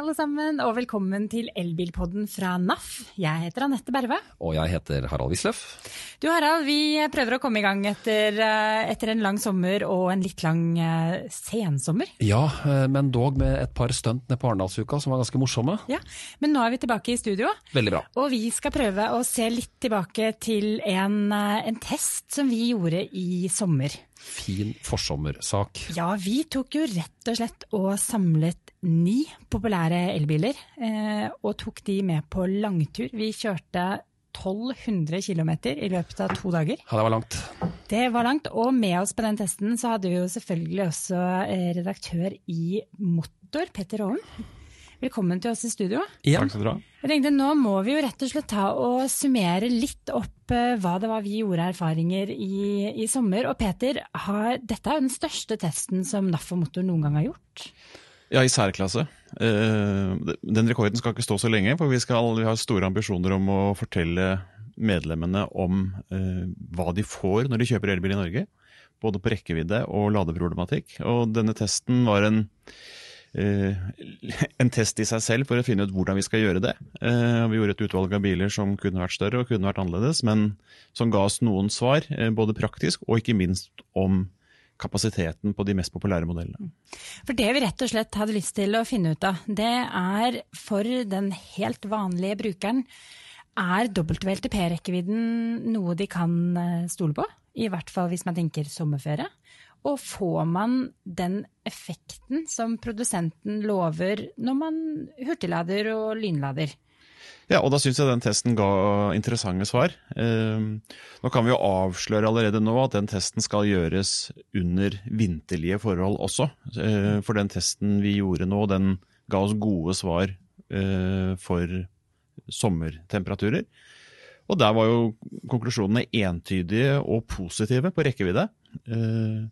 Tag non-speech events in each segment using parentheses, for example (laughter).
alle sammen, og velkommen til Elbilpodden fra NAF. Jeg heter Anette Berve. Og jeg heter Harald Wisløff. Du Harald, vi prøver å komme i gang etter, eh, etter en lang sommer og en litt lang uh, sensommer. Ja, eh, men dog med et par stunt ned på Arendalsuka som var ganske morsomme. Ja, Men nå er vi tilbake i studio. Veldig bra. Og vi skal prøve å se litt tilbake til en, en test som vi gjorde i sommer. Fin forsommersak. Ja, vi tok jo rett og slett og samlet ni populære elbiler, eh, og tok de med på langtur. Vi kjørte 1200 km i løpet av to dager. Ja, det var langt. Det var langt, og med oss på den testen så hadde vi jo selvfølgelig også eh, redaktør i Motor, Petter Aalen. Velkommen til oss i studio. Ja. Takk skal du ha. Jeg tenkte Nå må vi jo rett og slett ta og summere litt opp eh, hva det var vi gjorde erfaringer i, i sommer. Og Peter, har, dette er jo den største testen som NAF og Motor noen gang har gjort. Ja, i særklasse. Eh, Den rekorden skal ikke stå så lenge, for vi, skal, vi har store ambisjoner om å fortelle medlemmene om eh, hva de får når de kjøper elbil i Norge. Både på rekkevidde og ladeproblematikk. Og denne testen var en Uh, (laughs) en test i seg selv for å finne ut hvordan vi skal gjøre det. Uh, Vi gjorde et utvalg av biler som kunne vært større og kunne vært annerledes, men som ga oss noen svar, uh, både praktisk og ikke minst om kapasiteten på de mest populære modellene. For det vi rett og slett hadde lyst til å finne ut av, det er for den helt vanlige brukeren, er WLTP-rekkevidden noe de kan eh, stole på? I hvert fall hvis man tenker sommerføre. Og får man den effekten som produsenten lover når man hurtiglader og lynlader? Ja, og da syns jeg den testen ga interessante svar. Eh, nå kan vi jo avsløre allerede nå at den testen skal gjøres under vinterlige forhold også. Eh, for den testen vi gjorde nå, den ga oss gode svar eh, for sommertemperaturer. Og der var jo konklusjonene entydige og positive på rekkevidde. Eh,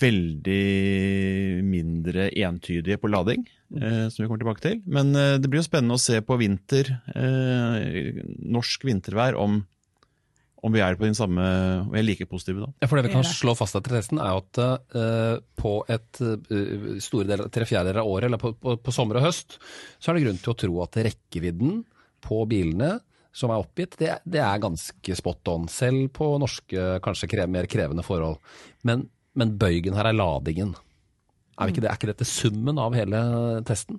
veldig mindre entydige på lading, som vi kommer tilbake til. Men eh, det blir jo spennende å se på vinter, eh, norsk vintervær, om, om vi er på den samme Vi er like positive da. Ja, for det vi kan slå fast etter testen, er at eh, på et uh, store del, tre fjerdedeler av året, eller på, på, på sommer og høst, så er det grunn til å tro at rekkevidden på bilene som er oppgitt, det, det er ganske spot on. Selv på norske, kanskje mer krevende forhold. Men, men bøygen her er ladingen. Er, ikke det, er ikke dette summen av hele testen?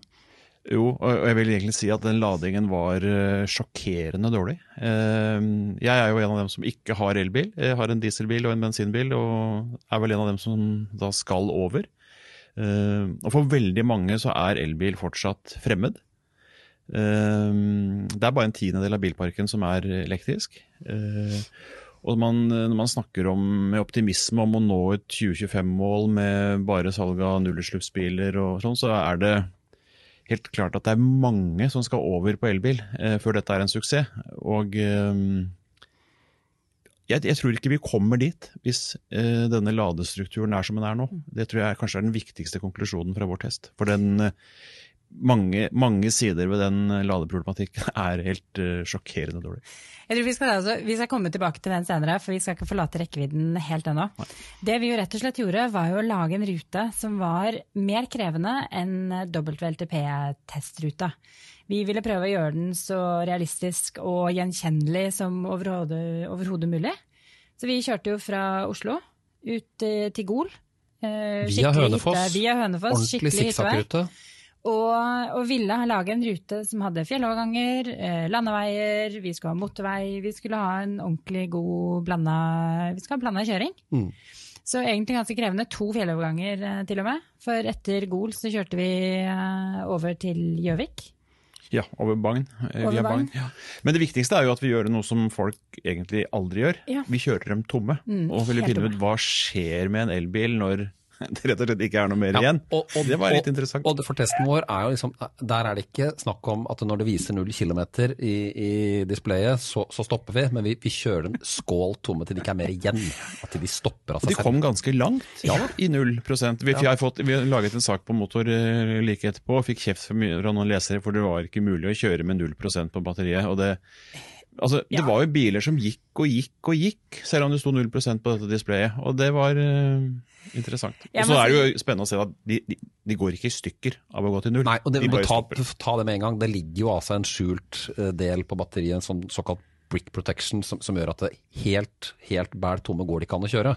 Jo, og jeg vil egentlig si at den ladingen var eh, sjokkerende dårlig. Eh, Jeg er jo en av dem som ikke har elbil. Jeg har en dieselbil og en bensinbil, og er vel en av dem som da skal over. Eh, Og for veldig mange så er elbil fortsatt fremmed. Det er bare en tiendedel av bilparken som er elektrisk. Og man, når man snakker om, med optimisme om å nå et 2025-mål med bare salg av nullutslippsbiler og sånn, så er det helt klart at det er mange som skal over på elbil eh, før dette er en suksess. Og eh, jeg, jeg tror ikke vi kommer dit hvis eh, denne ladestrukturen er som den er nå. Det tror jeg kanskje er den viktigste konklusjonen fra vår test. For den, eh, mange, mange sider ved den ladeproblematikken (laughs) er helt uh, sjokkerende dårlig. Jeg tror vi skal, altså, vi skal komme tilbake til den senere, for vi skal ikke forlate rekkevidden helt ennå. Det vi jo rett og slett gjorde, var jo å lage en rute som var mer krevende enn WLTP-testruta. Vi ville prøve å gjøre den så realistisk og gjenkjennelig som overhodet mulig. Så vi kjørte jo fra Oslo ut eh, til Gol. Eh, Via Hønefoss. Via Hønefoss. Ordentlig Skikkelig sikksakkrute. Og, og ville ha lage en rute som hadde fjelloverganger, eh, landeveier, vi skulle ha motorvei, vi skulle ha en ordentlig god blanda, vi skulle ha blanda kjøring. Mm. Så egentlig ganske krevende. To fjelloverganger eh, til og med. For etter Gol så kjørte vi eh, over til Gjøvik. Ja, over Bagn. Over Bagn. Bagn. Ja. Men det viktigste er jo at vi gjør noe som folk egentlig aldri gjør. Ja. Vi kjører dem tomme. Mm, og vil finne ut hva skjer med en elbil når (laughs) det rett og slett ikke er noe mer Ja, igjen. og- og- det var litt og- interessant. Og for testen vår er jo liksom, der er det ikke snakk om at når det viser null kilometer i, i displayet, så, så stopper vi. Men vi, vi kjører den skål tomme til det ikke er mer igjen. At de stopper av Og selv. de kom ganske langt Ja. i null prosent. Vi, Ja. fått, vi laget en sak på motor eh, like etterpå og fikk kjeft fra noen lesere, for det var ikke mulig å kjøre med null prosent på batteriet. Og det, altså, Ja. det var jo biler som gikk og gikk og gikk, selv om det sto null prosent på dette displayet. Og det var, uh, interessant. Ja, Og så er det jo spennende å se at de, de, de går ikke i stykker av å gå til null. Nei, og det, de ta, ta det med en gang. Det ligger jo av seg en skjult eh, del på batteriet, en sånn såkalt brick protection, som, som gjør at det helt, helt bæl tomme går det ikke an å kjøre.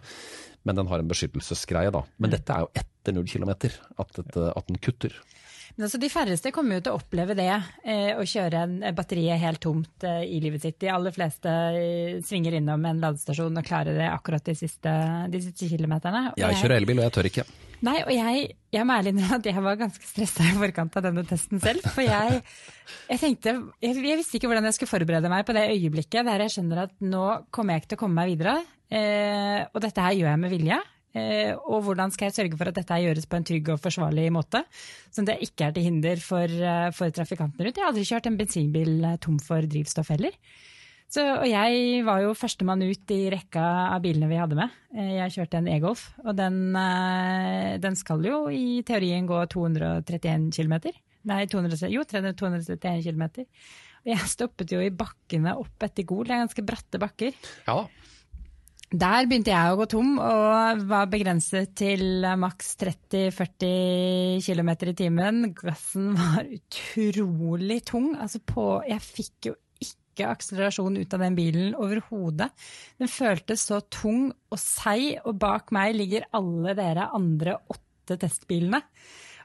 Men den har en beskyttelsesgreie, da. Men dette er jo etter null kilometer at, dette- at den kutter. Men altså, de færreste kommer jo til å oppleve det, eh, å kjøre en eh, batteriet helt tomt eh, i livet sitt. De aller fleste eh, svinger innom en ladestasjon og klarer det akkurat de siste, de siste kilometerne. Og Jeg kjører elbil, og jeg tør ikke. Nei, og jeg, jeg må ærlig innrømme at jeg var ganske stressa i forkant av denne testen selv. For jeg, jeg tenkte jeg, jeg visste ikke hvordan jeg skulle forberede meg på det øyeblikket der jeg skjønner at nå kommer jeg ikke til å komme meg videre. Eh, og dette her gjør jeg med vilje. Eh, og hvordan skal jeg sørge for at dette gjøres på en trygg og forsvarlig måte? Sånn at det ikke er til hinder for, eh, for trafikantene rundt. Jeg har aldri kjørt en bensinbil eh, tom for drivstoff heller. Så, og jeg var jo førstemann ut i rekka av bilene vi hadde med. Jeg kjørte en e-Golf, og den, den skal jo i teorien gå 231 km. Nei, 200, jo, 231 km. Og jeg stoppet jo i bakkene opp etter Gol, det er ganske bratte bakker. Ja da. Der begynte jeg å gå tom, og var begrenset til maks 30-40 km i timen. Gassen var utrolig tung. Altså på, jeg fikk jo ikke akselerasjon ut av den bilen overhodet. Den føltes så tung og seig, og bak meg ligger alle dere andre åtte testbilene.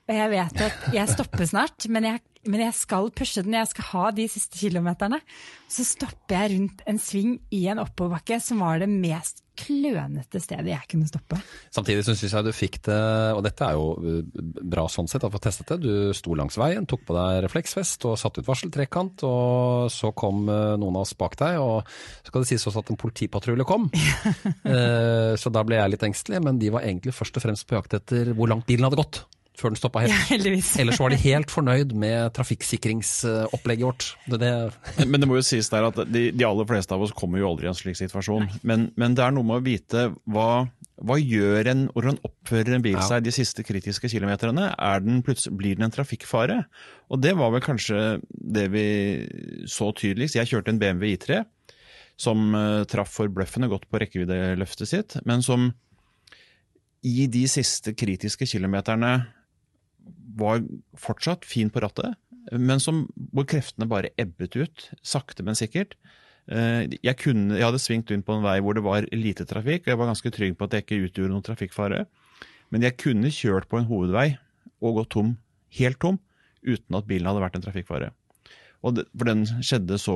Og jeg vet at jeg stopper snart, men jeg, men jeg skal pushe den. Jeg skal ha de siste kilometerne. Så stopper jeg rundt en sving i en oppoverbakke som var det mest klønete stedet jeg kunne stoppe. Samtidig syns jeg du fikk det, og dette er jo uh, bra sånn sett å få testet det. Du sto langs veien, tok på deg refleksvest og satte ut varseltrekant, og så kom uh, noen av oss bak deg, og så skal det sies også at en politipatrulje kom. (laughs) Eh, Så da ble jeg litt engstelig, men de var egentlig først og fremst på jakt etter hvor langt bilen hadde gått. Før den stoppa helt. Ja, heldigvis. (laughs) Ellers var de helt fornøyd med trafikksikringsopplegget vårt. Det, det, Men det må jo sies der at de, de aller fleste av oss kommer jo aldri i en slik situasjon. Men, men det er noe med å vite hva, hva gjør en, hvordan oppfører en bil Ja. seg de siste kritiske kilometerne? Er den blir den en trafikkfare? Og det var vel kanskje det vi så tydeligst. Jeg kjørte en BMW I3 som eh, traff forbløffende godt på rekkeviddeløftet sitt, men som i de siste kritiske kilometerne var fortsatt fin på rattet, men som, hvor kreftene bare ebbet ut, sakte, men sikkert. Eh, Jeg, kunne, jeg hadde svingt rundt på en vei hvor det var lite trafikk, og jeg var ganske trygg på at jeg ikke utgjorde noen trafikkfare. Men jeg kunne kjørt på en hovedvei og gått tom, helt tom, uten at bilen hadde vært en trafikkfare. Det, for den skjedde, så,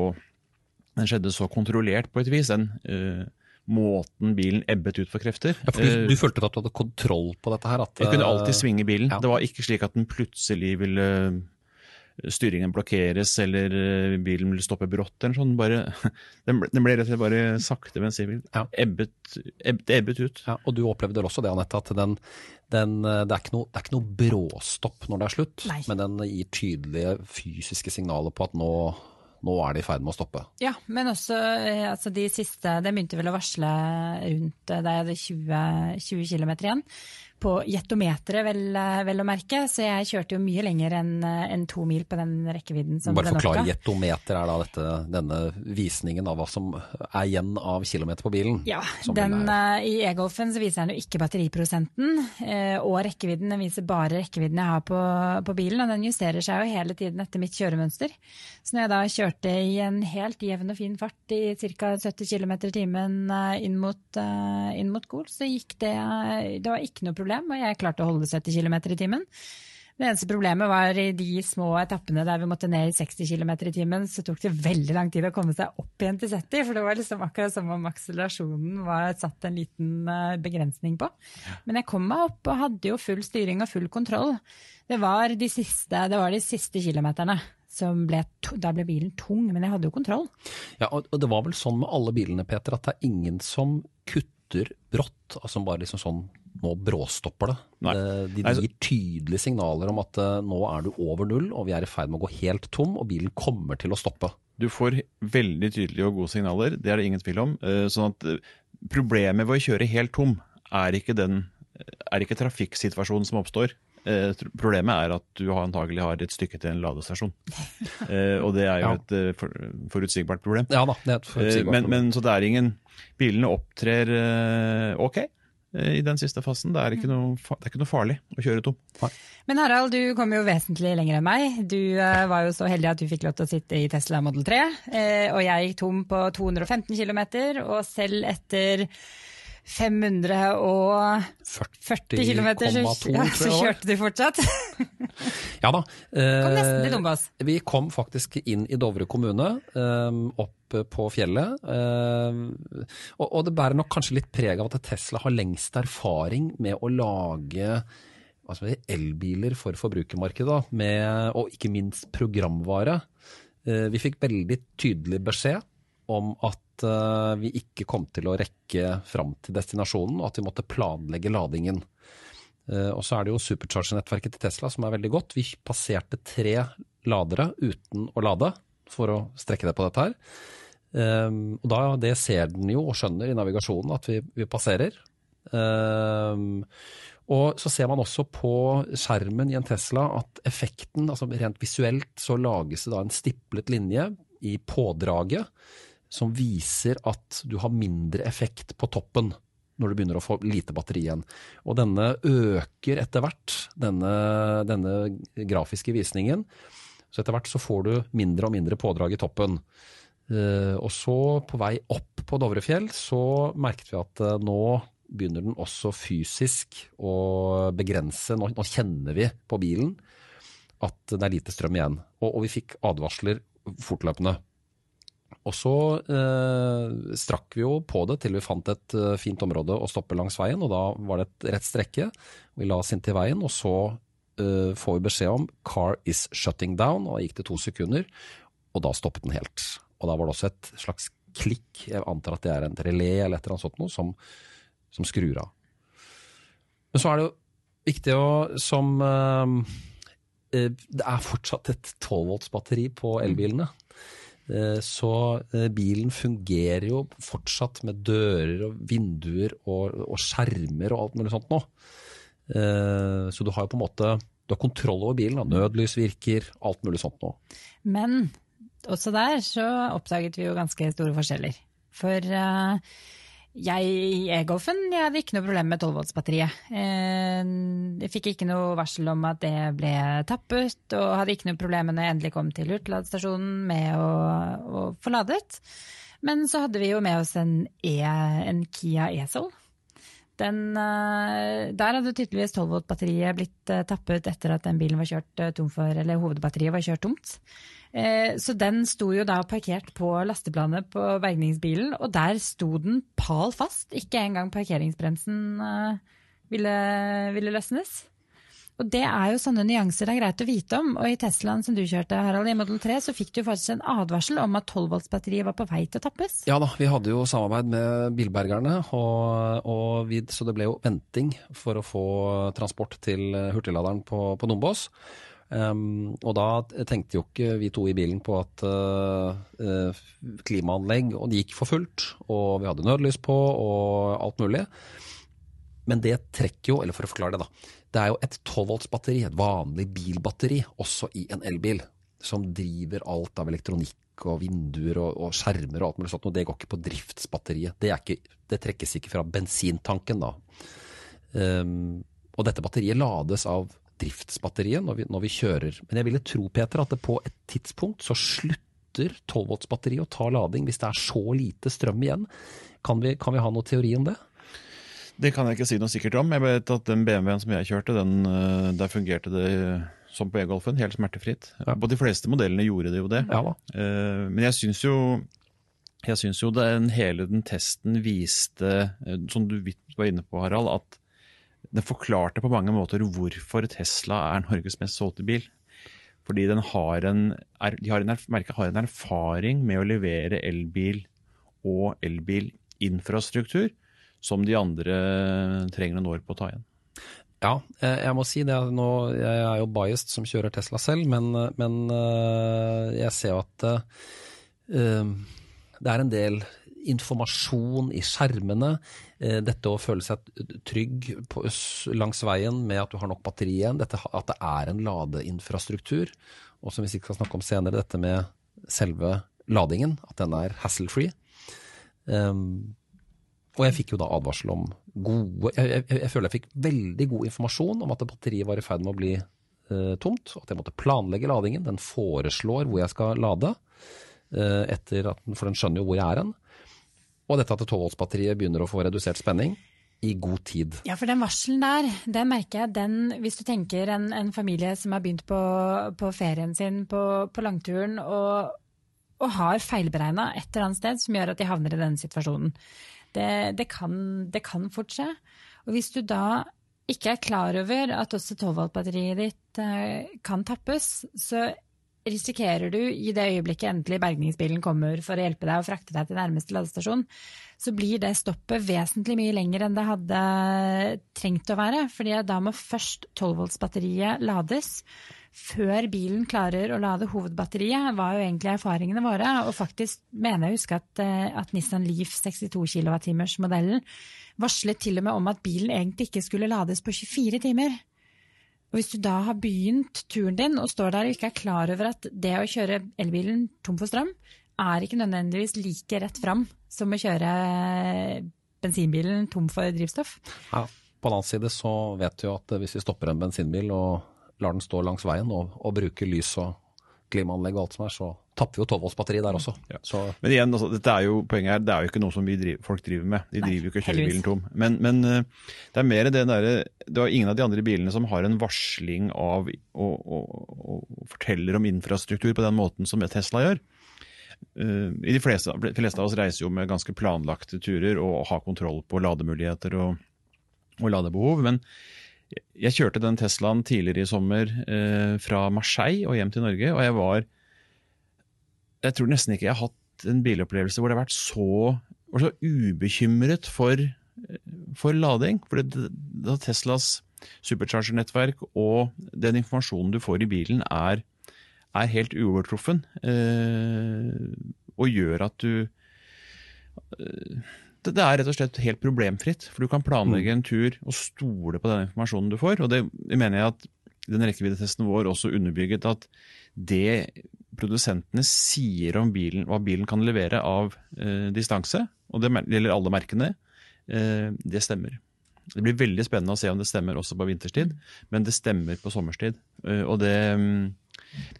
den skjedde så kontrollert på et vis, den eh, måten bilen ebbet ut for krefter. ja, for du, Eh, du følte at du hadde kontroll på dette her? At, jeg kunne alltid eh, svinge bilen. ja. Det var ikke slik at den plutselig ville styringen blokkeres eller eh, bilen ville stoppe brått. eller sånn. Bare, (laughs) den, ble, den ble rett og slett bare sakte, men sikkert Ja. ebbet, ebb, ebbet ut. Ja, og du opplevde vel også det, Anette, at den, den, eh, det, er ikke noe, det er ikke noe bråstopp når det er slutt, Nei. men den gir tydelige fysiske signaler på at nå, nå er det i ferd med å stoppe. Ja, men også eh, altså de siste Det begynte vel å varsle rundt da jeg hadde 20, 20 km igjen. På jetometeret, vel, vel å merke. Så jeg kjørte jo mye lenger enn en to mil på den rekkevidden som Bare forklar, jetometer er da dette, denne visningen av hva som er igjen av kilometer på bilen. Ja, den, eh, I e-golfen så viser den jo ikke batteriprosenten eh, og rekkevidden. Den viser bare rekkevidden jeg har på, på bilen, og den justerer seg jo hele tiden etter mitt kjøremønster. Så når jeg da kjørte i en helt jevn og fin fart i ca. 70 km i timen eh, inn mot, inn mot Gol, så gikk det Det var ikke noe problem, og jeg klarte å holde 70 km i timen. Det eneste problemet var i de små etappene der vi måtte ned i 60 km i timen, så tok det veldig lang tid å komme seg opp igjen til 70, for det var liksom akkurat som om akselerasjonen var satt en liten eh, begrensning på. Men jeg kom meg opp og hadde jo full styring og full kontroll. Det var de siste, det var de siste kilometerne. Som ble, da ble bilen tung, men jeg hadde jo kontroll. Ja, og, og det var vel sånn med alle bilene, Peter, at det er ingen som kutter brått, altså bare liksom sånn nå bråstopper det. Det- De gir tydelige signaler om at eh, nå er du over null, og vi er i ferd med å gå helt tom, og bilen kommer til å stoppe. Du får veldig tydelige og gode signaler, det er det ingen tvil om. Eh, Sånn at eh, Problemet ved å kjøre helt tom er ikke, den, er ikke trafikksituasjonen som oppstår. Problemet er at du antagelig har et stykke til en ladestasjon. (laughs) Og det er jo et forutsigbart problem. Ja da, det er et forutsigbart Men, problem. men så det er ingen Bilene opptrer ok. Eh, i den siste fasen. Det er ikke noe, det er ikke noe farlig å kjøre tom. Men Harald, du kom jo vesentlig lenger enn meg. Du uh, var jo så heldig at du fikk lov til å sitte i Tesla Model 3. Uh, og jeg gikk tom på 215 km, og selv etter 540 km så, ja, så kjørte du fortsatt. (laughs) Ja da. Kom nesten til Eh, Dombås. Vi kom faktisk inn i Dovre kommune, eh, opp på fjellet. eh, og, og det bærer nok kanskje litt preg av at Tesla har lengst erfaring med å lage si, elbiler for forbrukermarkedet, da, med, og ikke minst programvare. Eh, vi fikk veldig tydelig beskjed om at eh, vi ikke kom til å rekke fram til destinasjonen, og at vi måtte planlegge ladingen. Eh, Og så er det jo supercharger-nettverket til Tesla som er veldig godt. Vi passerte tre ladere uten å lade, for å strekke det på dette her. Um, og da, Det ser den jo og skjønner i navigasjonen at vi, vi passerer. Og så ser man også på skjermen i en Tesla at effekten, altså rent visuelt, så lages det da en stiplet linje i pådraget som viser at du har mindre effekt på toppen når du begynner å få lite batteri igjen. Og denne øker etter hvert, denne, denne grafiske visningen. Så etter hvert så får du mindre og mindre pådrag i toppen. Eh, og så på vei opp på Dovrefjell så merket vi at eh, nå begynner den også fysisk å begrense. Nå, nå kjenner vi på bilen at det er lite strøm igjen. Og, og vi fikk advarsler fortløpende. Og så eh, strakk vi jo på det til vi fant et eh, fint område å stoppe langs veien, og da var det et rett strekke. Vi la oss inntil veien, og så eh, får vi beskjed om 'car is shutting down', og da gikk det to sekunder, og da stoppet den helt. Og da var det også et slags klikk, jeg antar at det er en relé eller et eller annet sånt noe, som, som skrur av. Men så er det jo viktig å som eh, eh, Det er fortsatt et 12 volts batteri på elbilene. Eh, Så eh, bilen fungerer jo fortsatt med dører og vinduer og, og skjermer og alt mulig sånt nå. Eh, Så du har jo på en måte du har kontroll over bilen. Da. Nødlys virker, alt mulig sånt nå. Men også der så oppdaget vi jo ganske store forskjeller. For eh, jeg i e-golfen jeg hadde ikke noe problem med 12-voltsbatteriet. Eh, jeg fikk ikke noe varsel om at det ble tappet, og hadde ikke noe problem når jeg endelig kom til hurtigladestasjonen med å, å få ladet. Men så hadde vi jo med oss en, e, en Kia e-Soul. Den, eh, der hadde tydeligvis 12-volt-batteriet blitt eh, tappet etter at den bilen var kjørt tom for, eller hovedbatteriet var kjørt tomt. Eh, Så den sto jo da parkert på lasteplanet på bergningsbilen, og der sto den pal fast. Ikke engang parkeringsbremsen eh, ville, ville løsnes. Og det er jo sånne nyanser det er greit å vite om. Og i Teslaen som du kjørte, Harald, i Model 3, så fikk du faktisk en advarsel om at 12-voltsbatteriet var på vei til å tappes. Ja da, vi hadde jo samarbeid med bilbergerne, og, og vi, så det ble jo venting for å få transport til hurtigladeren på, på Dombås. Um, og da tenkte jo ikke vi to i bilen på at uh, klimaanlegg og det gikk for fullt, og vi hadde nødlys på og alt mulig. Men det trekker jo, eller for å forklare det da, det er jo et 12 volts batteri, et vanlig bilbatteri, også i en elbil, som driver alt av elektronikk og vinduer og, og skjermer og alt mulig sånt, og det går ikke på driftsbatteriet. Det, ikke, det trekkes ikke fra bensintanken da. Um, og dette batteriet lades av driftsbatteriet når vi, når vi kjører. Men jeg ville tro, Peter, at det på et tidspunkt så slutter 12-voltsbatteriet å ta lading hvis det er så lite strøm igjen. Kan vi, kan vi ha noe teori om det? Det kan jeg ikke si noe sikkert om. Jeg vet at den BMW-en som jeg kjørte, den, eh, der fungerte det som på e-golfen, helt smertefritt. Ja. På de fleste modellene gjorde det jo det. Ja. Eh, Men jeg syns jo jeg syns jo den, hele den testen viste, eh, som du var inne på, Harald, at den forklarte på mange måter hvorfor Tesla er Norges mest solgte bil. Fordi har en, de har en, merket har en erfaring med å levere elbil og elbilinfrastruktur som de andre trenger noen år på å ta igjen. Ja, eh, jeg må si det. Nå, jeg er jo biased som kjører Tesla selv, men, men eh, jeg ser jo at uh, det er en del informasjon i skjermene. eh, Dette å føle seg trygg på, langs veien med at du har nok batteri igjen. Dette, at det er en ladeinfrastruktur. Og som vi sikkert skal snakke om senere, dette med selve ladingen. At den er hassle-free. Um, Og jeg fikk jo da advarsel om gode Jeg, jeg, jeg føler jeg fikk veldig god informasjon om at batteriet var i ferd med å bli uh, tomt. og At jeg måtte planlegge ladingen. Den foreslår hvor jeg skal lade, uh, etter at, for den skjønner jo hvor jeg er hen. Og dette at 12-voltsbatteriet begynner å få redusert spenning i god tid. Ja, for den varselen der, den merker jeg den Hvis du tenker en, en familie som har begynt på, på ferien sin på, på langturen og, og har feilberegna et eller annet sted som gjør at de havner i denne situasjonen. Det, det, kan, det kan fort skje. Og hvis du da ikke er klar over at også 12-volt-batteriet ditt eh, kan tappes, så risikerer du i det øyeblikket endelig bergningsbilen kommer for å hjelpe deg og frakte deg til nærmeste ladestasjon, så blir det stoppet vesentlig mye lenger enn det hadde trengt å være. fordi da må først 12-volts-batteriet lades før bilen klarer å lade hovedbatteriet, var jo egentlig erfaringene våre. Og faktisk mener jeg å huske at, eh, at, Nissan Leaf 62 kWh-modellen varslet til og med om at bilen egentlig ikke skulle lades på 24 timer. Og Hvis du da har begynt turen din og står der og ikke er klar over at det å kjøre elbilen tom for strøm, er ikke nødvendigvis like rett fram som å kjøre bensinbilen tom for drivstoff. Ja, på den annen side så vet du jo at hvis vi stopper en bensinbil og lar den stå langs veien og, og bruker lys og klimaanlegg og alt som er, så tapper vi jo 12-voltsbatteri der også. Ja. Men igjen, altså, dette er jo, poenget her, det er jo ikke noe som driver, folk driver med. De driver jo ikke og kjører bilen tom. Men, men, eh, det er mer det derre Det er ingen av de andre bilene som har en varsling av og, og, og, forteller om infrastruktur på den måten som Tesla gjør. Uh, de fleste, de fleste, av oss reiser jo med ganske planlagte turer og har kontroll på lademuligheter og, og ladebehov. men jeg kjørte den Teslaen tidligere i sommer eh, fra Marseille og hjem til Norge, og jeg var Jeg tror nesten ikke jeg har hatt en bilopplevelse hvor det har vært så, så ubekymret for, for lading. For det, Teslas supercharger-nettverk og den informasjonen du får i bilen, er, er helt uovertruffen. Eh, og gjør at du eh, det, det, er rett og slett helt problemfritt. For du kan planlegge en tur og stole på den informasjonen du får. Og det mener jeg at den rekkeviddetesten vår også underbygget at det produsentene sier om bilen, hva bilen kan levere av eh, distanse, og det gjelder alle merkene, eh, det stemmer. Det blir veldig spennende å se om det stemmer også på vinterstid, men det stemmer på sommerstid. Eh, og det mm,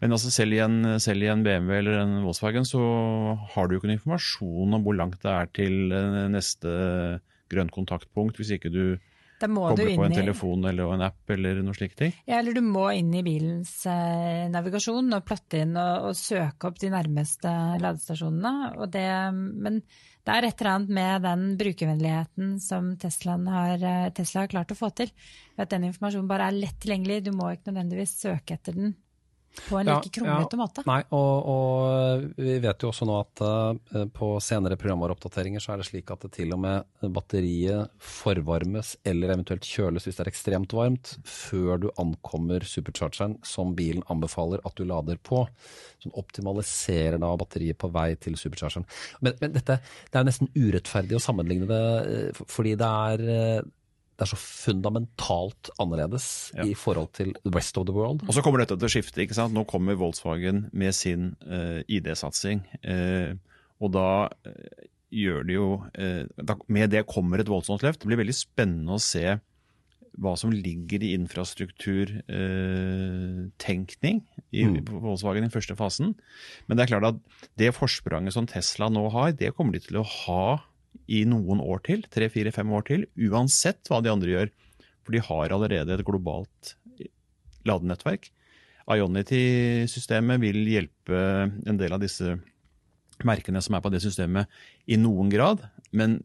men altså selv i, en, selv i, en, BMW eller en Volkswagen så har du jo ikke noen informasjon om hvor langt det er til eh, neste grønt kontaktpunkt, hvis ikke du kobler på en telefon eller en app eller noe slike ting. Ja, eller du må inn i bilens eh, navigasjon og platte inn og, og, søke opp de nærmeste ladestasjonene. Det, men det er et eller annet med den brukervennligheten som har, eh, Tesla har klart å få til. At den informasjonen bare er lett tilgjengelig, du må ikke nødvendigvis søke etter den på en like kronglete ja, måte. Nei, og, og, vi vet jo også nå at uh, på senere programvareoppdateringer så er det slik at det til og med batteriet forvarmes eller eventuelt kjøles hvis det er ekstremt varmt, før du ankommer superchargeren som bilen anbefaler at du lader på. Som optimaliserer da batteriet på vei til superchargeren. Men, men dette det er nesten urettferdig å sammenligne det, eh, fordi det er uh, det er så fundamentalt annerledes ja. i forhold til the rest of the world. Og så kommer dette til å skifte. ikke sant? Nå kommer Volkswagen med sin uh, ID-satsing. Uh, og da uh, gjør det jo da, Med det kommer et voldsomt løft. Det blir veldig spennende å se hva som ligger i infrastrukturtenkning i mm. Volkswagen i første fasen. Men det er klart at det forspranget som Tesla nå har, det kommer de til å ha i noen år til, tre, fire, fem år til, uansett hva de andre gjør. For de har allerede et globalt ladenettverk. Ionity-systemet vil hjelpe en del av disse merkene som er på det systemet, i noen grad. Men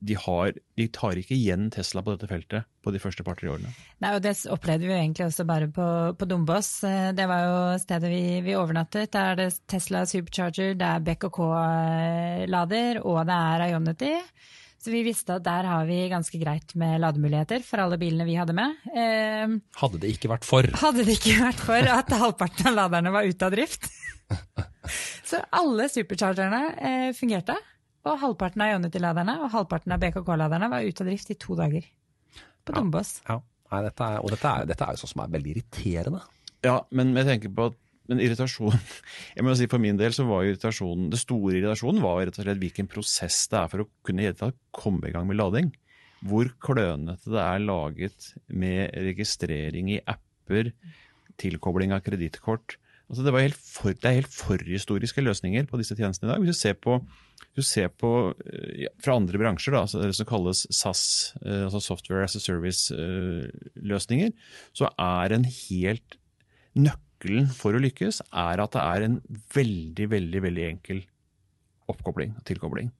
de, har, de, tar ikke igjen Tesla på dette feltet på de første par-tre årene. Nei, og Det opplevde vi jo egentlig også bare på, på Dombås. Eh, det var jo stedet vi, vi, overnattet. Der er det Tesla Supercharger, det er BKK-lader og det er Ionity. Så vi visste at der har vi ganske greit med lademuligheter for alle bilene vi hadde med. Eh, hadde det ikke vært for? Hadde det ikke vært for at halvparten av laderne var ute av drift. (laughs) Så alle superchargerne eh, fungerte. Og halvparten av Ionity-laderne og halvparten av BKK-laderne var ute av drift i to dager. På Dombås. Ja, ja. Nei, dette er, og dette er, dette er jo sånn som er veldig irriterende. Ja, men jeg tenker på at men irritasjon (laughs) jeg må si For min del så var irritasjonen, det store irritasjonen var rett og slett hvilken prosess det er for å kunne i komme i gang med lading. Hvor klønete det er laget med registrering i apper, tilkobling av kredittkort. Altså det, det, er helt forhistoriske løsninger på disse tjenestene i dag. Hvis du ser på, du ser på fra andre bransjer, da, det som kalles SAS, eh, altså Software as a Service-løsninger, eh, så er en helt nøkkelen for å lykkes er at det er en veldig, veldig, veldig enkel oppkobling og tilkobling.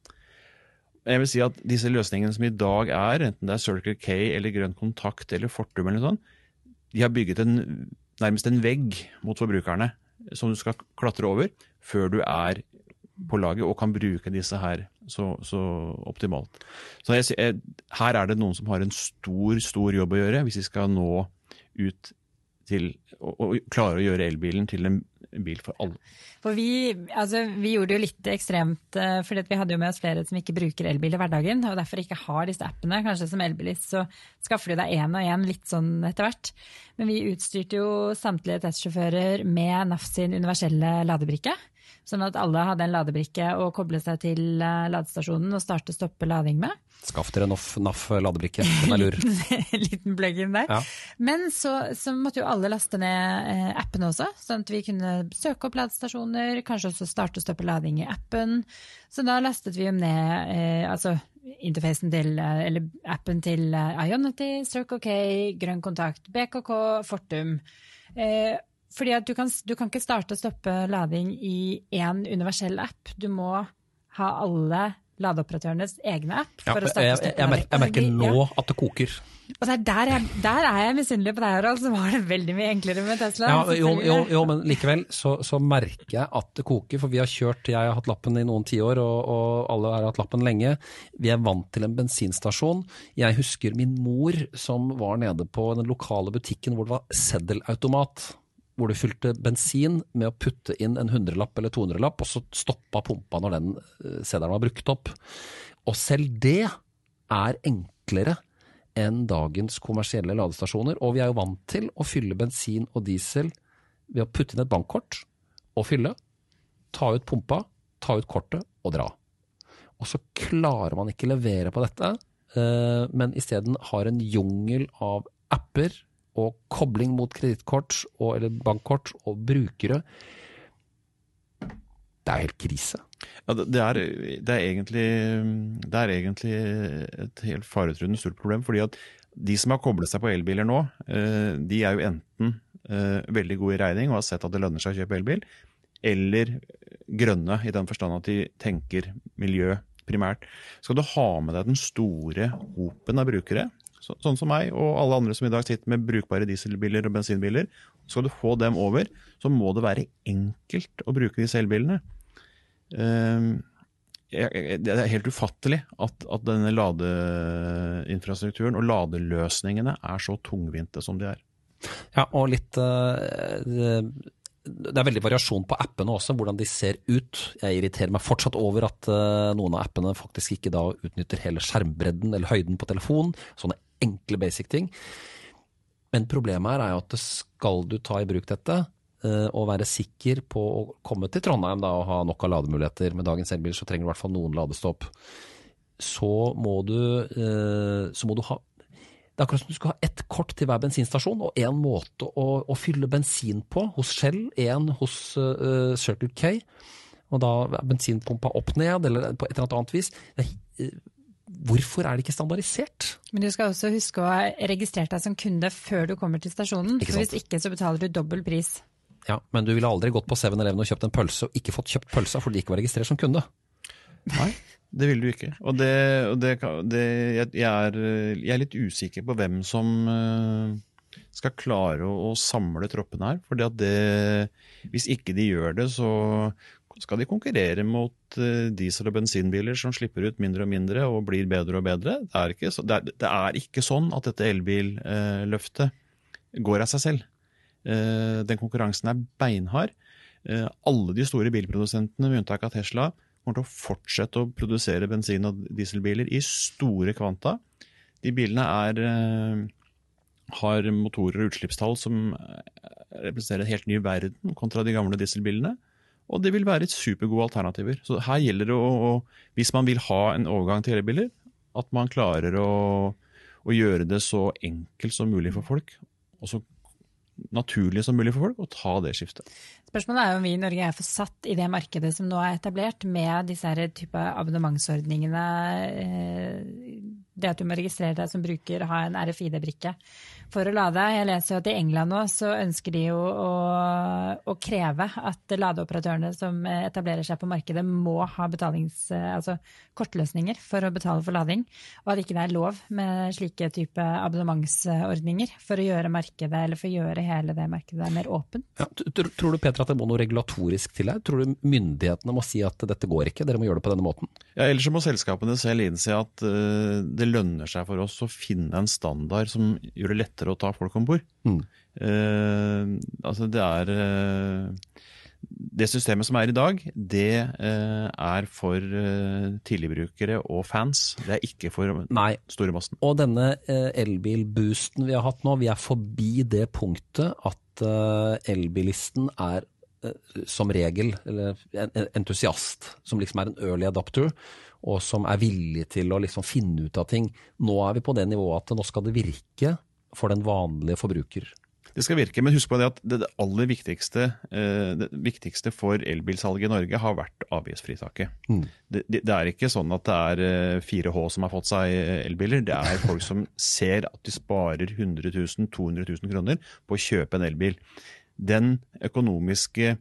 Jeg vil si at disse løsningene som i dag er, enten det er Circle K eller Grønn kontakt eller Fortum eller noe sånt, de har bygget en, nærmest en vegg mot forbrukerne som du skal klatre over før du er på laget og kan bruke disse her så, så optimalt. Så jeg, her er det noen som har en stor, stor jobb å gjøre hvis vi skal nå ut til å, klare å gjøre elbilen til en bil for alle. For vi, altså, vi gjorde det jo litt ekstremt, for vi hadde jo med oss flere som ikke bruker elbil i hverdagen, og derfor ikke har disse appene. Kanskje som elbilist så skaffer du deg én og én litt sånn etter hvert. Men vi utstyrte jo samtlige testsjåfører med NAF sin universelle ladebrikke. Sånn at alle hadde en ladebrikke å koble seg til eh, ladestasjonen og starte stoppe lading med. Skaff dere NAF, NAF ladebrikke, den er lur. (laughs) Liten plug-in der. Ja. Men så, så, måtte jo alle laste ned eh, appene også, sånn at vi kunne søke opp ladestasjoner, kanskje også starte og stoppe lading i appen. Så da lastet vi jo ned eh, altså interfacen til, eh, eller appen til Ionity, Circle OK, Grønn kontakt, BKK, Fortum. Eh, fordi at du kan, du kan ikke starte og stoppe lading i én universell app. Du må ha alle ladeoperatørenes egne app. Ja, jeg, jeg, jeg, merker, jeg, merker, nå ja. at det koker. Og der, er, der er jeg misunnelig på deg, Harald, som har det veldig mye enklere med Tesla. Ja, jo, jo, jo, men likevel så, så, merker jeg at det koker. For vi har kjørt, jeg har hatt lappen i noen tiår, og, og alle har hatt lappen lenge. Vi er vant til en bensinstasjon. Jeg husker min mor som var nede på den lokale butikken hvor det var seddelautomat hvor du fylte bensin med å putte inn en hundrelapp eller tohundrelapp, og så stoppa pumpa når den eh, seddelen var brukt opp. Og selv det er enklere enn dagens kommersielle ladestasjoner. Og vi er jo vant til å fylle bensin og diesel ved å putte inn et bankkort og fylle, ta ut pumpa, ta ut kortet og dra. Og så klarer man ikke levere på dette, eh, men isteden har en jungel av apper og kobling mot kredittkort eller bankkort og brukere. Det er helt krise. Ja, det, er, det, er egentlig, det er egentlig et helt faretruende stort problem. fordi at de som har koblet seg på elbiler nå, eh, de er jo enten eh, veldig gode i regning og har sett at det lønner seg å kjøpe elbil, eller grønne i den forstand at de tenker miljø primært. Skal du ha med deg den store hopen av brukere, så, sånn som meg og alle andre som i dag sitter med brukbare dieselbiler og bensinbiler, skal du få dem over, så må det være enkelt å bruke disse elbilene. Uh, det er helt ufattelig at, at, denne ladeinfrastrukturen og ladeløsningene er så tungvinte som de er. Ja, og litt uh, det er veldig variasjon på appene også, hvordan de ser ut. Jeg irriterer meg fortsatt over at uh, noen av appene faktisk ikke da utnytter hele skjermbredden eller høyden på telefonen. Sånne enkle, basic ting. Men problemet her er jo at skal du ta i bruk dette, uh, og være sikker på å komme til Trondheim da, og ha nok av lademuligheter Med dagens elbil så trenger du i hvert fall noen ladestopp. Så må du, uh, så må du ha det er akkurat som du skal ha ett kort til hver bensinstasjon og én måte å, å, fylle bensin på. Hos Shell, én hos uh, Circle K. Og da er bensinpumpa opp ned, eller på et eller annet vis. Uh, hvorfor er det ikke standardisert? Men du skal også huske å ha registrert deg som kunde før du kommer til stasjonen. For hvis ikke så betaler du dobbel pris. Ja, Men du ville aldri gått på 7-Eleven og kjøpt en pølse og ikke fått kjøpt pølsa fordi du ikke var registrert som kunde? Nei. Det vil du ikke. Og, det, og det, det, jeg, er, jeg, er, litt usikker på hvem som eh, skal klare å, å samle troppene her. For hvis ikke de gjør det, så skal de konkurrere mot eh, diesel- og bensinbiler som slipper ut mindre og mindre og blir bedre og bedre. Det er ikke, det er, det er ikke sånn at dette elbilløftet går av seg selv. Eh, den konkurransen er beinhard. Alle de store bilprodusentene, med unntak av Tesla, kommer til å fortsette å produsere bensin- og dieselbiler i store kvanta. De bilene er, eh, har motorer og utslippstall som representerer en helt ny verden kontra de gamle dieselbilene. Og det vil være supergode alternativer. Så her gjelder det å, hvis man vil ha en overgang til elbiler, at man klarer å, å gjøre det så enkelt som mulig for folk. Og så naturlig som mulig for folk å ta det skiftet. Spørsmålet er om vi i Norge er for satt i det markedet som nå er etablert, med disse her type abonnementsordningene. Eh, det at du må registrere deg som bruker, ha en RFID-brikke for å lade. Jeg leser jo at i England nå så ønsker de jo å, å, kreve at ladeoperatørene som etablerer seg på markedet må ha altså kortløsninger for å betale for lading, og at ikke det er lov med slike type abonnementsordninger for å gjøre markedet, eller for å gjøre hele det markedet mer åpent. Ja, tror du Petra, at det må noe regulatorisk til her? Tror du myndighetene må si at dette går ikke, dere må gjøre det på denne måten? Ja, Ellers må selskapene selv innse at uh, det lønner seg for oss å finne en standard som gjør det lettere å ta folk om bord. Mm. Eh, altså det er eh, Det systemet som er i dag, det eh, er for tidligbrukere og fans. Det er ikke for Nei. store massen. Og denne elbilboosten vi har hatt nå, vi er forbi det punktet at elbilisten er som regel eller en entusiast, som liksom er en early adapter, og som er villig til å liksom finne ut av ting. Nå er vi på det nivået at nå skal det virke for den vanlige forbruker. Det skal virke, men husk på det at det aller viktigste, eh, det viktigste for elbilsalget i Norge har vært avgiftsfritaket. Mm. Det, det, er ikke sånn at det er 4H eh, som har fått seg eh, elbiler. Det er folk som ser at de sparer 100 000, 200 000 kroner på å kjøpe en elbil. Den økonomiske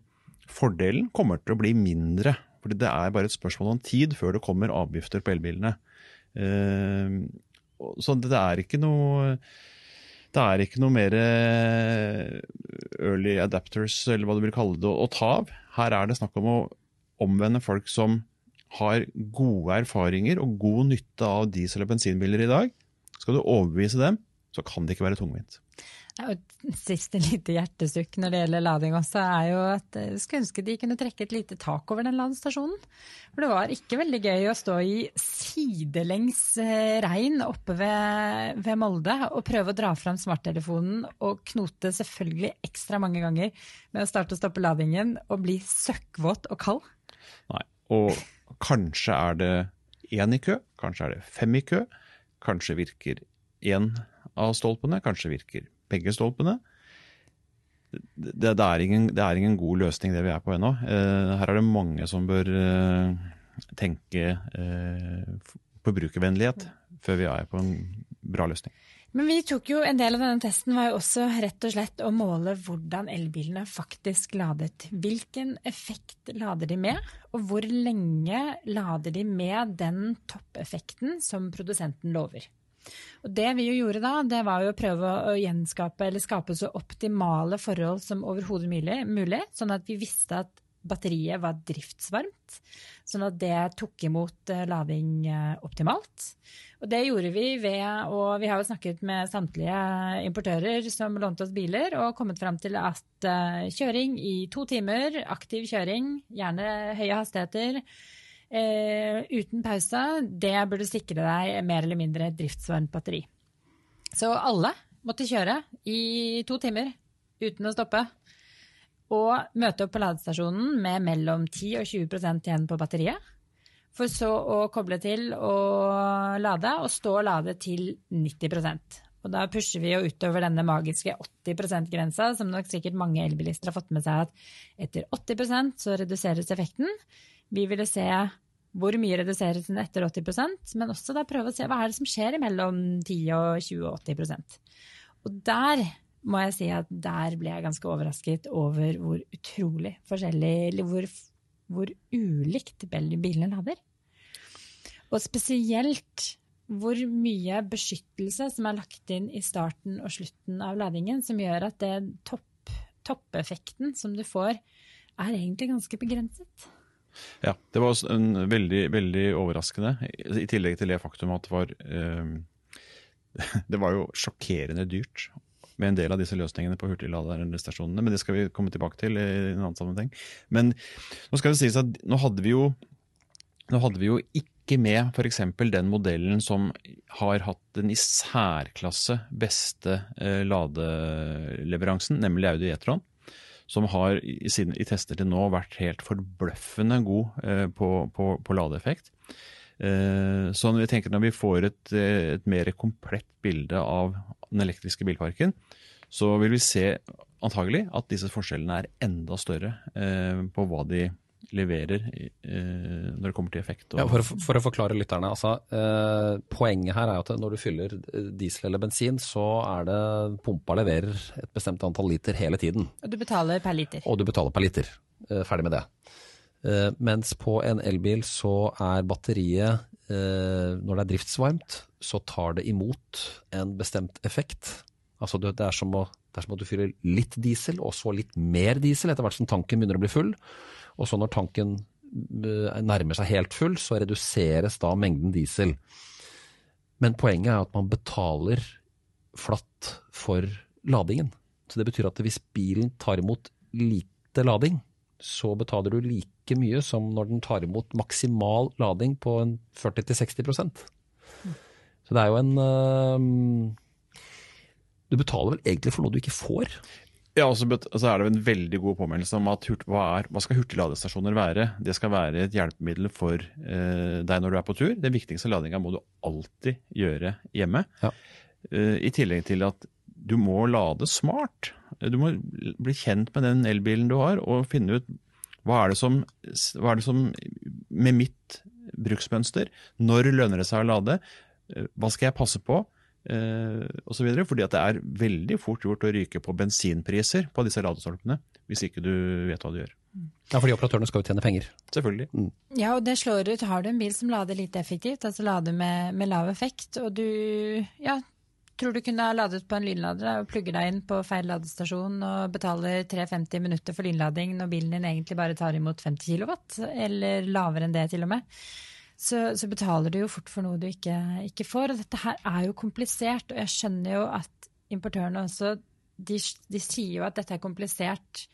fordelen kommer til å bli mindre fordi det er bare et spørsmål om tid før det kommer avgifter på elbilene. Så det er ikke noe det er ikke noe mer eh, early adapters, eller hva du vil kalle det, å ta av. Her er det snakk om å omvende folk som har gode erfaringer og god nytte av diesel- og bensinbiler i dag. Skal du overbevise dem, så kan det ikke være tungvint. Et siste (laughs) lite hjertesukk når det gjelder lading også, er jo at jeg skulle ønske de kunne trekke et lite tak over den ladestasjonen. For det var ikke veldig gøy å stå i sidelengs eh, regn oppe ved, ved Molde og prøve å dra fram smarttelefonen og knote selvfølgelig ekstra mange ganger med å starte og stoppe ladingen og bli søkkvåt og kald. Nei, og kanskje er det én i kø, kanskje er det fem i kø. Kanskje virker én av stolpene, kanskje virker begge stolpene. Det, det, er ingen, det, er ingen, god løsning det vi er på ennå. Eh, her er det mange som bør eh, tenke eh, forbrukervennlighet før vi er på en bra løsning. Men vi tok jo En del av denne testen var jo også rett og slett å måle hvordan elbilene faktisk ladet. Hvilken effekt lader de med, og hvor lenge lader de med den toppeffekten som produsenten lover. Og Det vi jo gjorde da, det var å prøve å gjenskape eller skape så optimale forhold som overhodet mulig, sånn at vi visste at batteriet var driftsvarmt, sånn at det tok imot eh, lading eh, optimalt. Og det gjorde vi ved å Vi har jo snakket med samtlige importører som lånte oss biler, og kommet fram til at eh, kjøring i to timer, aktiv kjøring, gjerne høye hastigheter, eh, uten pause, det burde sikre deg mer eller mindre driftsvarmt batteri. Så alle måtte kjøre i to timer uten å stoppe. Og møte opp på ladestasjonen med mellom 10 og 20% igjen på batteriet. For så å koble til og lade, og stå og lade til 90% og da pusher vi jo utover denne magiske 80 %-grensa, som nok sikkert mange elbilister har fått med seg at etter 80% så reduseres effekten. Vi ville se hvor mye reduseres den etter 80% men også da prøve å se hva er det som skjer mellom 10 og 20 og 80 Og der må jeg si at der ble jeg ganske overrasket over hvor utrolig forskjellig, eller hvor, hvor ulikt bilene lader. Og spesielt hvor mye beskyttelse som er lagt inn i starten og slutten av ladingen, som gjør at det topp, toppeffekten som du får, er egentlig ganske begrenset. Ja, det var veldig, veldig overraskende. I tillegg til det faktum at det var eh, (laughs) Det var jo sjokkerende dyrt med en del av disse løsningene på hurtigladerstasjonene, Men det skal vi komme tilbake til i en annen sammenheng. Men nå skal det sies at nå hadde vi jo hadde vi jo ikke med f.eks. den modellen som har hatt den i særklasse beste eh, ladeleveransen, nemlig Audi E-tron. Som har i, i tester til nå vært helt forbløffende god eh, på, på, på ladeeffekt. Eh, så når vi tenker når vi får et, eh, et mer komplett bilde av den elektriske bilparken, så vil vi se antagelig at disse forskjellene er enda større eh, på hva de leverer eh, når det kommer til effekt. Ja, for, for, å forklare lytterne. Altså, eh, poenget her er at når du fyller diesel eller bensin, så er det pumpa leverer et bestemt antall liter hele tiden. Og du betaler per liter. Og du betaler per liter. Eh, ferdig med det. Eh, mens på en elbil så er batteriet, eh, når det er driftsvarmt, så tar det imot en bestemt effekt. Altså det er som å det er som at du fyller litt diesel, og så litt mer diesel etter hvert som tanken begynner å bli full. Og så når tanken eh, nærmer seg helt full, så reduseres da mengden diesel. Men poenget er at man betaler flatt for ladingen. Så det betyr at hvis bilen tar imot lite lading, så betaler du like mye som når den tar imot maksimal lading på 40-60% Så det er jo en øh, Du betaler vel egentlig for noe du ikke får? Ja, og så altså er det en veldig god påminnelse om at hva, er, hva skal hurtigladestasjoner være? Det skal være et hjelpemiddel for eh, deg når du er på tur. Den viktigste ladinga må du alltid gjøre hjemme. Ja. Eh, I tillegg til at du må lade smart. Du må bli kjent med den elbilen du har, og finne ut hva er det som, hva er det som med mitt bruksmønster, når lønner det seg å lade, eh, hva skal jeg passe på? Eh, osv. Fordi at det er veldig fort gjort å ryke på bensinpriser på disse ladestolpene hvis ikke du vet hva du gjør. Ja, fordi operatørene skal jo tjene penger. Selvfølgelig. Mm. Ja, og det slår ut. Har du en bil som lader lite effektivt, altså lader med, med lav effekt, og du ja, tror du kunne ha ladet på en lynlader og plugger deg inn på feil ladestasjon og betaler 3,50 minutter for lynlading når bilen din egentlig bare tar imot 50 kW, eller lavere enn det til og med så, så, betaler du jo fort for noe du ikke, ikke, får. Og dette her er jo komplisert, og jeg skjønner jo at importørene også de, de sier jo at dette er komplisert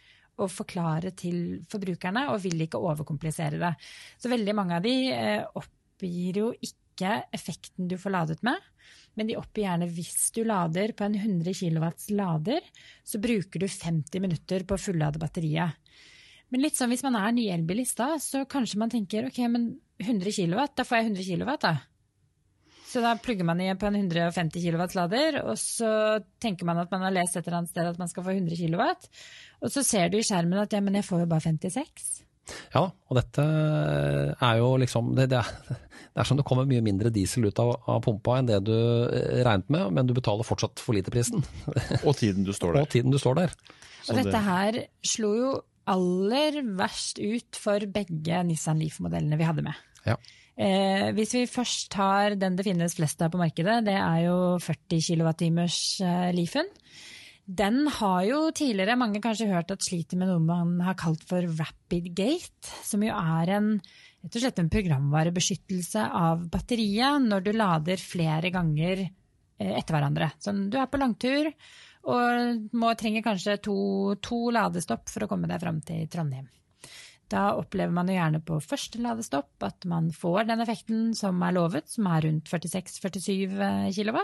å forklare til forbrukerne, og vil ikke overkomplisere det. Så veldig mange av de eh, oppgir jo ikke effekten du får ladet med. Men de oppgir gjerne hvis du lader på en 100 kW lader, så bruker du 50 minutter på å fullade batteriet. Men litt sånn hvis man er ny elbilist da, så kanskje man tenker ok, men 100 kW, da får jeg 100 kW, da. Så da plugger man i på en 150 kW-lader, og så tenker man at man har lest et eller annet sted at man skal få 100 kW, og så ser du i skjermen at ja, men jeg får jo bare 56. Ja, og dette er jo liksom det, det, er, (laughs) det er som det kommer mye mindre diesel ut av, av, pumpa enn det du eh, regnet med, men du betaler fortsatt for lite prisen. og (laughs) tiden du står der. Og tiden du står der. Og dette her slo jo aller verst ut for begge Nissan Leaf-modellene vi hadde med. Ja. Eh, hvis vi først tar den det finnes flest av på markedet, det er jo 40 kWh eh, Leafen. Den har jo tidligere mange kanskje hørt at sliter med noe man har kalt for rapid gate, som jo er en, rett og slett en programvarebeskyttelse av batteriet når du lader flere ganger eh, etter hverandre. Sånn, du er på langtur, og må, trenger kanskje to, to ladestopp for å komme deg fram til Trondheim. Da opplever man jo gjerne på første ladestopp at man får den effekten som er lovet, som er rundt 46-47 kW.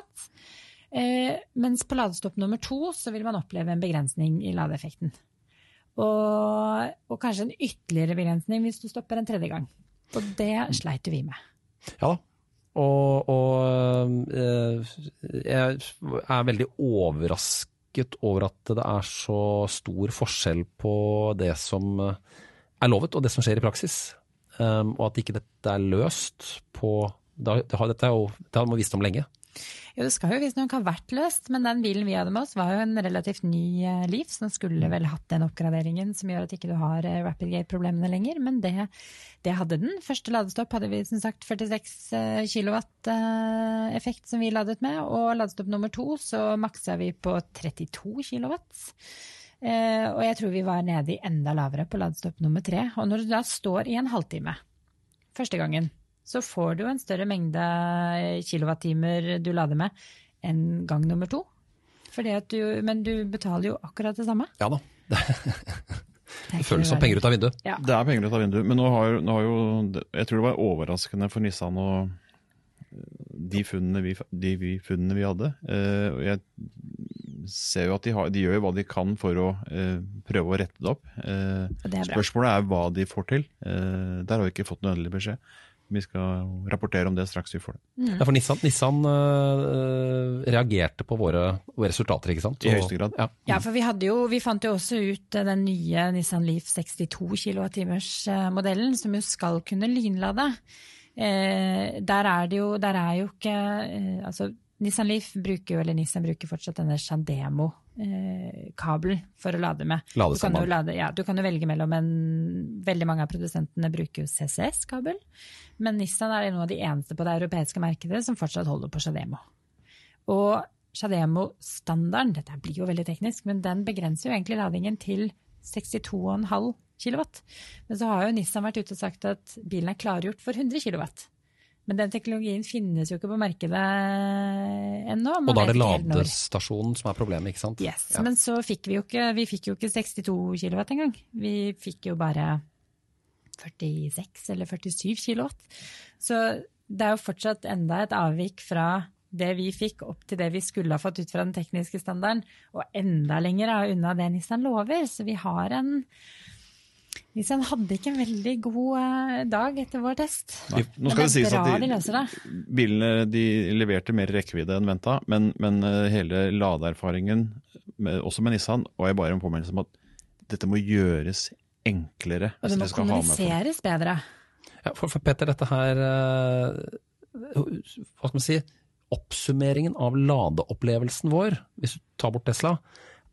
Eh, mens på ladestopp nummer to så vil man oppleve en begrensning i ladeeffekten. Og, og kanskje en ytterligere begrensning hvis du stopper en tredje gang. Og det sleit vi med. Ja og, og, eh, jeg er veldig overrasket overrasket over at det er så stor forskjell på det som er lovet og det som skjer i praksis. Um, og at ikke dette er løst på Dette er jo, det har man visst om lenge. Jo, det skal jo visstnok ha vært løst, men den bilen vi hadde med oss var jo en relativt ny liv, Leaf, så den skulle vel hatt den oppgraderingen som gjør at ikke du har eh, Rapid Gate-problemene lenger, men det, det, hadde den. Første ladestopp hadde vi som sagt 46 kW eh, effekt som vi ladet med, og ladestopp nummer to så maksa vi på 32 kW. Og jeg tror vi var nede i enda lavere på ladestopp nummer tre. Og når du da står i en halvtime første gangen så får du en større mengde kilowattimer du lader med enn gang nummer to. Du, men du betaler jo akkurat det samme. Ja da. Det føles som penger ut av vinduet. Ja. Det er penger ut av vinduet, men nå har, nå har jo Jeg tror det var overraskende for Nissan og de funnene vi, de vi, funnene vi hadde. Eh, jeg ser jo at de, har, de, gjør hva de kan for å eh, prøve å rette det opp. Eh, det er spørsmålet er hva de får til. Eh, der har vi ikke fått noe endelig beskjed. Vi skal rapportere om det straks vi får det. Ja, for Nissan, Nissan øh, reagerte på våre, våre resultater, ikke sant? I høyeste grad. Ja. Ja, for vi, hadde jo, vi fant jo også ut eh, den nye Nissan Leaf 62 kWh-modellen, som jo skal kunne lynlade. Eh, der er det jo, der er jo ikke eh, Altså, Nissan Leaf bruker jo, eller Nissan bruker fortsatt denne Shademo-kabelen for å lade med. Du, kan lade, ja, du kan jo velge mellom en Veldig mange av produsentene bruker jo CCS-kabel, men Nissan er noen av de eneste på det europeiske markedet som fortsatt holder på Shademo. Og Shademo-standarden, dette blir jo veldig teknisk, men den begrenser jo egentlig ladingen til 62,5 kW. Men så har jo Nissan vært ute og sagt at bilen er klargjort for 100 kW. Men den teknologien finnes jo ikke på markedet ennå. Og da er det ladestasjonen som er problemet, ikke sant? Yes, Ja. Men så fikk vi jo ikke, vi fikk jo ikke 62 kW engang. Vi fikk jo bare 46 eller 47 kW. Så det er jo fortsatt enda et avvik fra det vi fikk opp til det vi skulle ha fått ut fra den tekniske standarden, og enda lenger unna det Nissan lover. Så vi har en Nissan hadde ikke en veldig god eh, dag etter vår test. Nei, nå skal det det sies at de de, bilene de leverte mer rekkevidde enn venta, men, men eh, hele ladeerfaringen, også med Nissan, var jeg bare en påminnelse om at dette må gjøres enklere. Og det må kommuniseres bedre. Ja, for, for Petter, dette her øh, Hva skal man si? Oppsummeringen av ladeopplevelsen vår, hvis du tar bort Tesla,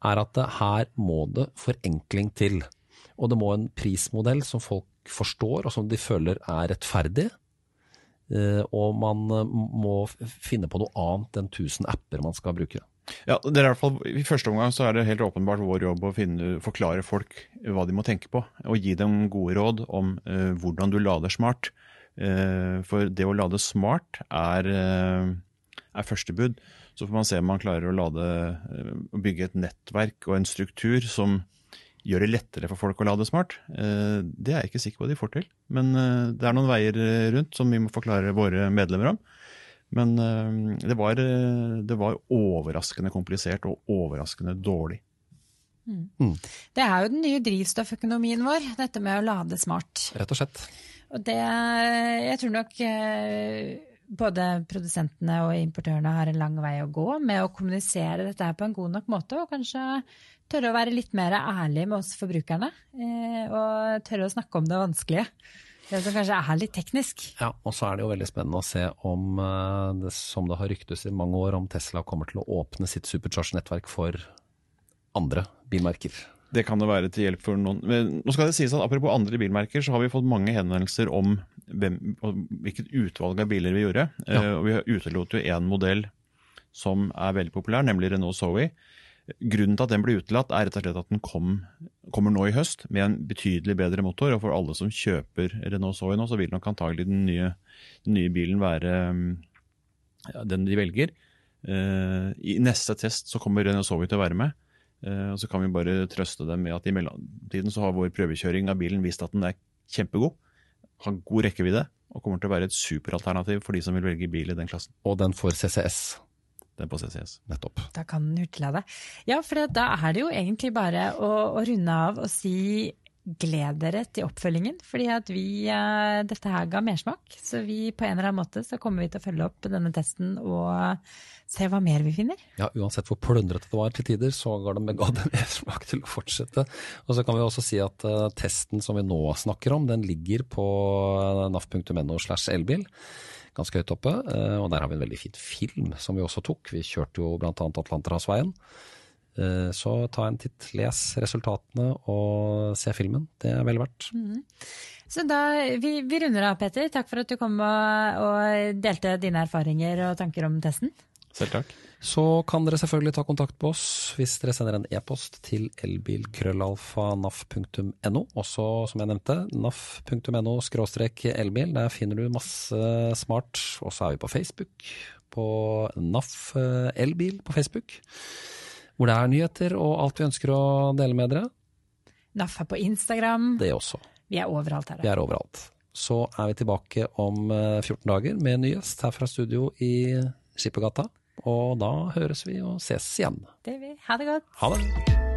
er at her må det forenkling til. Og det må en prismodell som folk forstår, og som de føler er rettferdig. Eh, Og man eh, må finne på noe annet enn 1000 apper man skal bruke. Ja, det er i, hvert fall, I første omgang så er det helt åpenbart vår jobb å finne, forklare folk hva de må tenke på, og gi dem gode råd om uh, hvordan du lader smart. Uh, for det å lade smart er, uh, er første bud. Så får man se om man klarer å lade, bygge et nettverk og en struktur som gjør det lettere for folk å lade smart. Eh, det er jeg ikke sikker på at de får til, men eh, det er noen veier eh, rundt som vi må forklare våre medlemmer om. Men det var, det var overraskende komplisert og overraskende dårlig. Det er jo den nye drivstofføkonomien vår, dette med å lade smart. Rett og slett. Og det Jeg tror nok både produsentene og importørene har en lang vei å gå med å kommunisere dette her på en god nok måte, og kanskje tørre å være litt mer ærlig med oss forbrukerne. eh, Og tørre å snakke om det vanskelige. Det som kanskje er litt teknisk. Ja, og så er det jo veldig spennende å se om, eh, det, som det har ryktes i mange år, om Tesla kommer til å åpne sitt supercharge-nettverk for andre bilmerker. Det kan det være til hjelp for noen. Men nå skal det sies at Apropos andre bilmerker, så har vi fått mange henvendelser om hvem, hvilket utvalg av biler vi gjorde. Ja. Eh, og Vi utelot jo én modell som er veldig populær, nemlig Renault Zoe. Grunnen til at den ble utelatt, er rett og slett at den kom, kommer nå i høst med en betydelig bedre motor. Og for alle som kjøper Renault Zoe nå, så vil nok antagelig den nye, den nye bilen være mm, ja, den de velger. Uh, I neste test så kommer Renault Zoe til å være med. Uh, og Så kan vi bare trøste dem med at i mellomtiden så har vår prøvekjøring av bilen vist at den er kjempegod, har god rekkevidde og kommer til å være et superalternativ for de som vil velge bil i den klassen. Og den får CCS, Den på CCS. nettopp. Da kan den hurtiglade. Ja, for da er det jo egentlig bare å, å runde av og si gled dere til oppfølgingen. Fordi at eh, dette her ga mersmak. Så vi på en eller annen måte så kommer vi til å følge opp denne testen og se hva mer vi finner. Ja, Uansett hvor plundrete det var til tider, så ga det meg (laughs) det mersmak til å fortsette. Og så kan vi også si at eh, testen som vi nå snakker om, den ligger på eh, naf.no slash elbil. Ganske høyt oppe. og der har vi en veldig fin film som vi også tok. Vi kjørte jo bl.a. Atlanterhavsveien. Eh, Så ta en titt, les resultatene og se filmen. Det er vel verdt. Så da, vi, vi runder av, Peter. Takk for at du kom og, og delte dine erfaringer og tanker om testen. Selv takk. Så kan dere selvfølgelig ta kontakt med oss hvis dere sender en e-post til elbilkrøllalfa.naf.no. Også, som jeg nevnte, naf.no elbil. Der finner du masse smart. Og så er vi på Facebook, på NAF elbil på Facebook. Hvor det er nyheter og alt vi ønsker å dele med dere. Naffa på Instagram. Det også. Vi er overalt her. Vi er overalt. Så er vi tilbake om eh, 14 dager med en ny gjest her fra studio i Skippergata. Og da høres vi og ses igjen. Det vi. Ha det godt. Ha det!